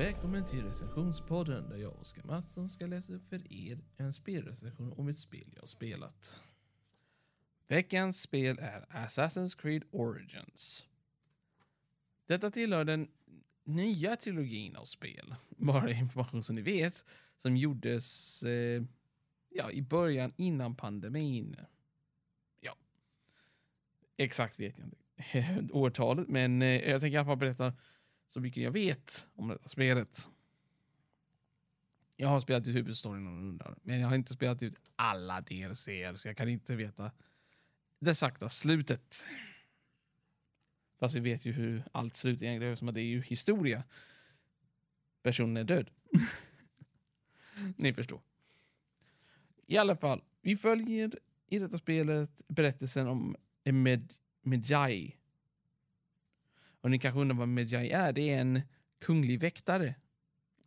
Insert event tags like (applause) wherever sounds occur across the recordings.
Välkommen till recensionspodden där jag, Oskar Mattsson, ska läsa upp för er en spelrecension om ett spel jag spelat. Veckans spel är Assassin's Creed Origins. Detta tillhör den nya trilogin av spel, bara information som ni vet, som gjordes eh, ja, i början innan pandemin. Ja, exakt vet jag inte (laughs) årtalet, men eh, jag tänker i alla fall berätta så mycket jag vet om detta spelet. Jag har spelat ut huvudstoryn om undrar, men jag har inte spelat ut alla DLCer. så jag kan inte veta det sakta slutet. Fast vi vet ju hur allt slutar egentligen, eftersom det är ju historia. Personen är död. (laughs) Ni förstår. I alla fall, vi följer i detta spelet berättelsen om Med Medjai och ni kanske undrar vad Medjay är? Det är en kunglig väktare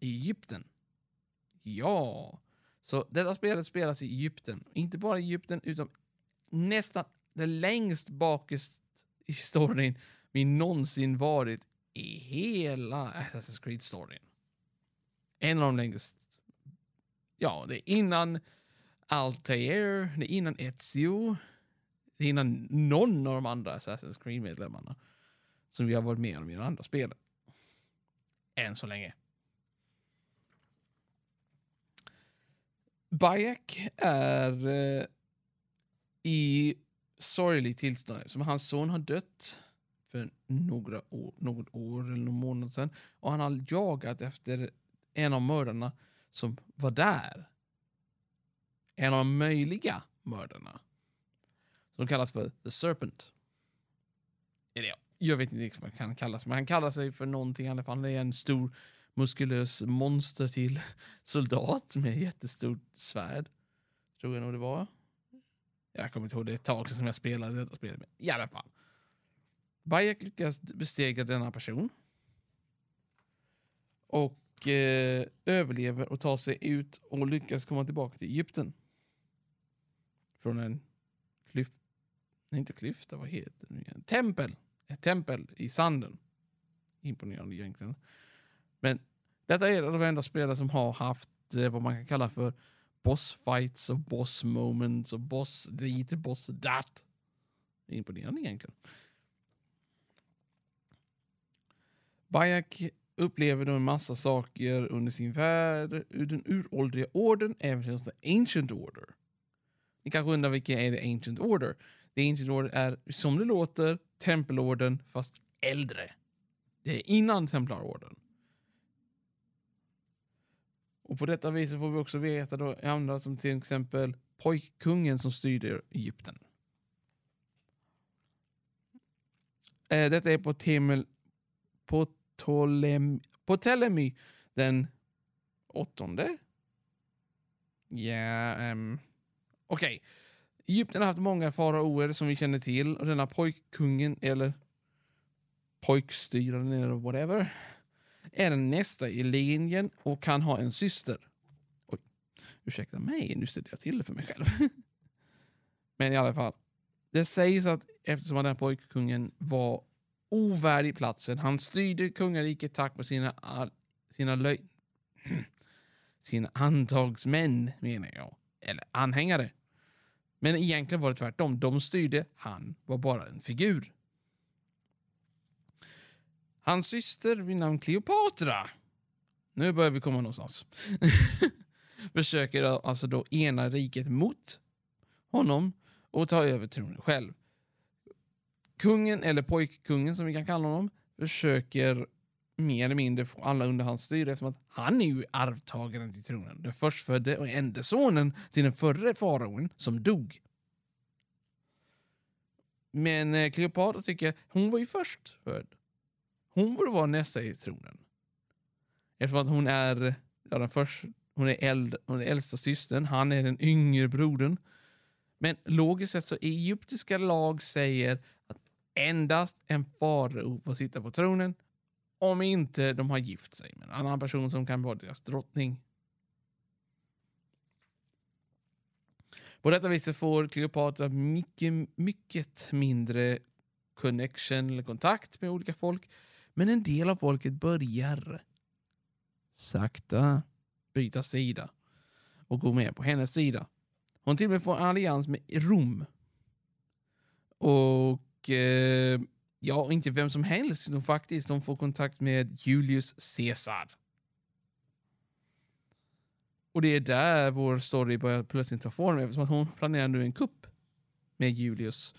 i Egypten. Ja, så detta spelet spelas i Egypten. Inte bara i Egypten, utan nästan det längst bakest i storyn vi någonsin varit i hela Assassin's Creed-storyn. En av de längst... Ja, det är innan Altair, det är innan Ezio, det är innan någon av de andra Assassin's Creed-medlemmarna som vi har varit med om i de andra spelen. Än så länge. Bayek är eh, i sorgligt tillstånd som hans son har dött för några år, något år eller någon månad sedan och han har jagat efter en av mördarna som var där. En av de möjliga mördarna. Som kallas för The Serpent. Är det jag jag vet inte riktigt vad han kallas, men han kallar sig för någonting i alla fall. Det är en stor muskulös monster till (laughs) soldat med jättestort svärd. Tror jag nog det var. Jag kommer inte ihåg, det är ett tag sedan jag spelade detta spelet. Men i alla fall. Bayek lyckas besegra denna person. Och eh, överlever och tar sig ut och lyckas komma tillbaka till Egypten. Från en klyfta, nej inte klyfta, vad heter det? Tempel ett tempel i sanden. Imponerande egentligen. Men detta är de enda spelare som har haft eh, vad man kan kalla för bossfights och boss moments och boss dit, boss dat. Imponerande egentligen. Bajak upplever då en massa saker under sin värld, ur den uråldriga orden, även till the ancient order. Ni kanske undrar vilken är the ancient order? The ancient order är, som det låter, tempelorden fast äldre. Det är innan templarorden. Och på detta viset får vi också veta då andra som till exempel pojkkungen som styrde Egypten. Eh, detta är på, Temel, på, Ptolemy, på Ptolemy den åttonde. Ja, um, okej. Okay. Egypten har haft många faraoer som vi känner till och denna pojkkungen eller pojkstyraren eller whatever är den nästa i linjen och kan ha en syster. Oj, ursäkta mig, nu ställde jag till det för mig själv. (laughs) Men i alla fall. Det sägs att eftersom den pojkkungen var ovärdig platsen, han styrde kungariket tack vare sina, sina löj... (clears throat) sina antagsmän, menar jag. Eller anhängare. Men egentligen var det tvärtom. De styrde, han var bara en figur. Hans syster vid namn Cleopatra... nu börjar vi komma någonstans, (laughs) försöker alltså då ena riket mot honom och ta över tronen själv. Kungen, eller pojkkungen som vi kan kalla honom, försöker mer eller mindre få alla under hans styre eftersom att han är ju arvtagaren till tronen. Den förstfödde och enda sonen till den förre faraon som dog. Men Cleopatra Kleopatra tycker hon var ju först född. Hon borde vara nästa i tronen. Eftersom att hon är, ja, den först, hon är, eld, hon är äldsta systern, han är den yngre brodern. Men logiskt sett så egyptiska lag säger att endast en farao får sitta på tronen om inte de har gift sig med en annan person som kan vara deras drottning. På detta viset får Kleopatra mycket, mycket mindre connection eller kontakt med olika folk. Men en del av folket börjar sakta byta sida och gå med på hennes sida. Hon till och med får en allians med Rom. Och eh, ja, inte vem som helst, utan faktiskt de får kontakt med Julius Caesar. Och det är där vår story börjar plötsligt ta form eftersom att hon planerar nu en kupp med Julius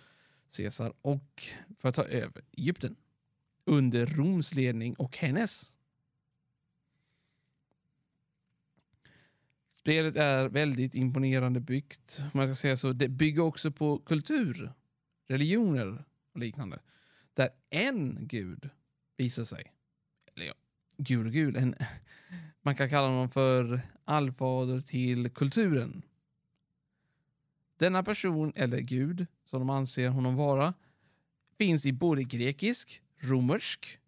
Caesar och för att ta över Egypten under Roms ledning och hennes. Spelet är väldigt imponerande byggt. Man ska säga så. Det bygger också på kultur, religioner och liknande. Där en gud visar sig. Eller ja, gud och gud. En, man kan kalla honom för allfader till kulturen. Denna person, eller gud, som de anser honom vara, finns i både grekisk, romersk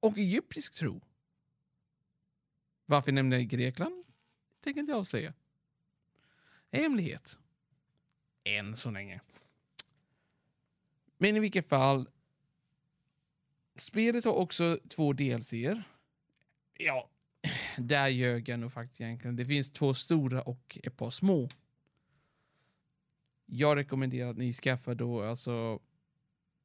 och egyptisk tro. Varför nämnde jag Grekland? Det tänker inte jag avslöja. Hemlighet. Än så länge. Men i vilket fall. Spelet har också två DLCer. Ja, där ljög jag nog faktiskt egentligen. Det finns två stora och ett par små. Jag rekommenderar att ni skaffar då alltså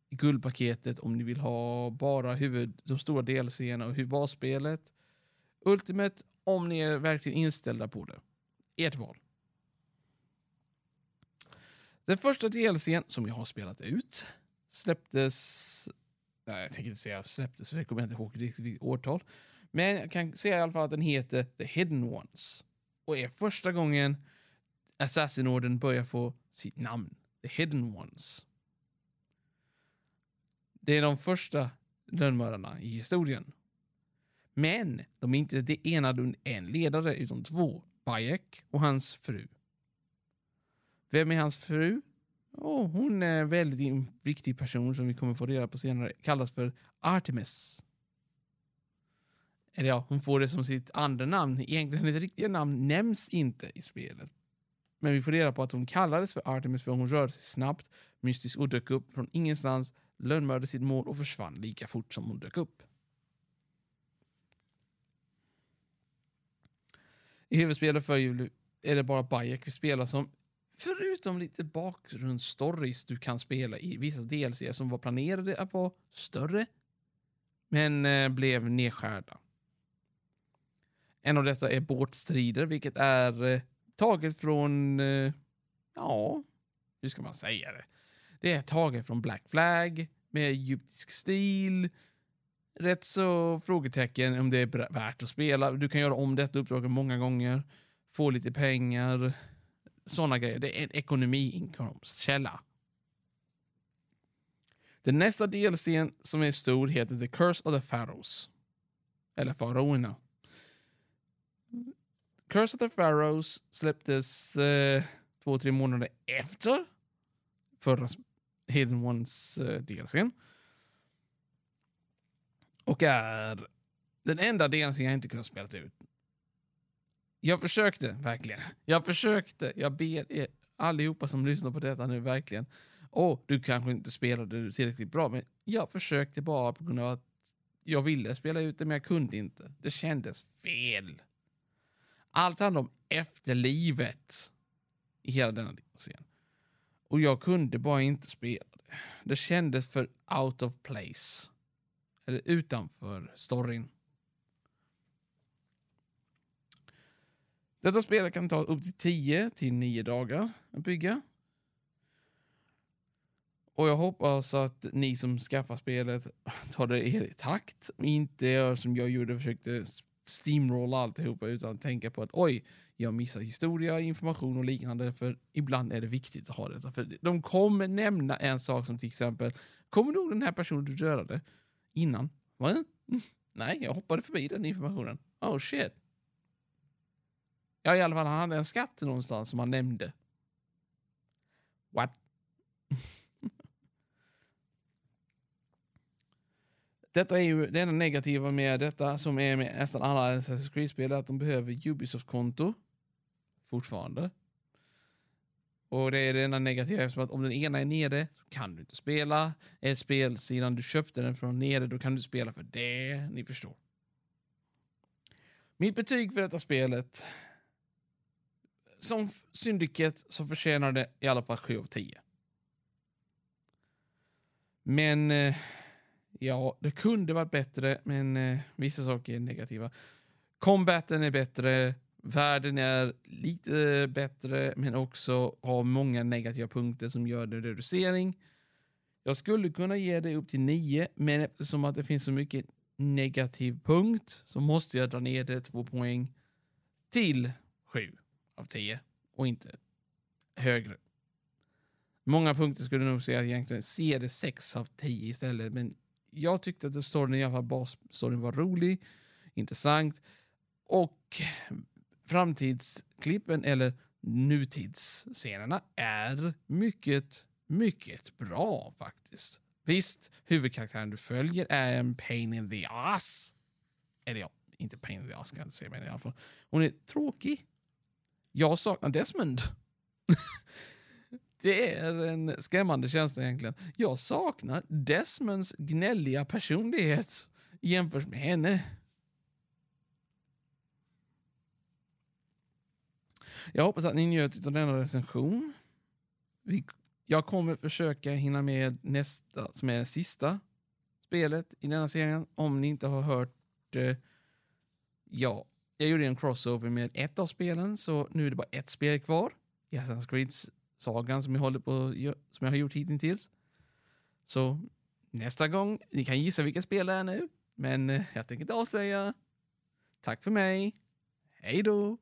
guldpaketet om ni vill ha bara huvud, de stora DLCerna och basspelet. Ultimate om ni är verkligen inställda på det. Ert val. Den första DLCn som jag har spelat ut släpptes... Nej, jag tänker inte säga släpptes, för det kommer jag inte ihåg riktigt årtal. Men jag kan säga i alla fall att den heter The Hidden Ones och är första gången Assassin-orden börjar få sitt namn. The Hidden Ones. Det är de första lönnmördarna i historien. Men de är inte det enade under en ledare utan två. Bayek och hans fru. Vem är hans fru? Och hon är en väldigt viktig person som vi kommer få reda på senare. Kallas för Artemis. Eller ja, hon får det som sitt andra namn. Egentligen hennes riktiga namn nämns inte i spelet. Men vi får reda på att hon kallades för Artemis för hon rörde sig snabbt, mystiskt och dök upp från ingenstans, lönnmördade sitt mål och försvann lika fort som hon dök upp. I huvudspelet för jul är det bara Bayek vi spelar som förutom lite bakgrundsstories du kan spela i vissa DLC som var planerade att vara större men eh, blev nedskärda. En av dessa är båtstrider, vilket är eh, taget från, eh, ja, hur ska man säga det? Det är taget från Black Flag med egyptisk stil. Rätt så frågetecken om det är värt att spela. Du kan göra om detta uppdrag många gånger, få lite pengar, sådana grejer. Det är en ekonomiinkomstkälla. Den nästa DLCn som är stor heter The Curse of the Pharaohs. Eller Faraonerna. Curse of the Pharaohs släpptes eh, två, tre månader efter förra Hidden Ones eh, DLCn. Och är den enda DLCn jag inte kunnat spela ut. Jag försökte verkligen. Jag försökte. Jag ber er allihopa som lyssnar på detta nu verkligen. Och du kanske inte spelade tillräckligt bra, men jag försökte bara på grund av att jag ville spela ut det, men jag kunde inte. Det kändes fel. Allt handlar om efterlivet i hela denna scen. Och jag kunde bara inte spela det. Det kändes för out of place. Eller utanför storyn. Detta spel kan ta upp till 10 till 9 dagar att bygga. Och jag hoppas att ni som skaffar spelet tar det i takt och inte gör som jag gjorde och försökte steamrolla alltihopa utan att tänka på att oj, jag missar historia, information och liknande för ibland är det viktigt att ha detta. För de kommer nämna en sak som till exempel, kommer du ihåg den här personen du dödade innan? Va? (laughs) Nej, jag hoppade förbi den informationen. Oh shit. Ja, i alla fall, han hade en skatt någonstans som han nämnde. What? (laughs) Detta är ju det enda negativa med detta som är med nästan alla Assassin's Creed-spel att de behöver Ubisoft-konto fortfarande. Och det är det enda negativa eftersom att om den ena är nere så kan du inte spela. Ett spel sedan du köpte den från nere då kan du spela för det. Ni förstår. Mitt betyg för detta spelet. Som syndiket så förtjänar det i alla fall 7 av 10. Men eh, ja, det kunde varit bättre, men eh, vissa saker är negativa. Combaten är bättre, världen är lite bättre, men också har många negativa punkter som gör det reducering. Jag skulle kunna ge det upp till 9, men eftersom att det finns så mycket negativ punkt så måste jag dra ner det två poäng till 7 av 10 och inte högre. Många punkter skulle nog säga att egentligen ser det 6 av 10 istället, men jag tyckte att storyn, i alla fall basstoryn var rolig, intressant och framtidsklippen eller nutidsscenerna är mycket, mycket bra faktiskt. Visst, huvudkaraktären du följer är en pain in the ass. Eller ja, inte pain in the ass kan jag inte säga, men i alla fall. Hon är tråkig. Jag saknar Desmond. (laughs) Det är en skrämmande känsla egentligen. Jag saknar Desmonds gnälliga personlighet jämfört med henne. Jag hoppas att ni njöt av denna recension. Jag kommer försöka hinna med nästa, som är det sista spelet i denna serien. Om ni inte har hört eh, ja, jag gjorde en crossover med ett av spelen, så nu är det bara ett spel kvar. I Assassin's Creed-sagan som jag håller på, som jag har gjort hittills. Så nästa gång, ni kan gissa vilka spel det är nu, men eh, jag tänker inte avslöja. Tack för mig. Hej då!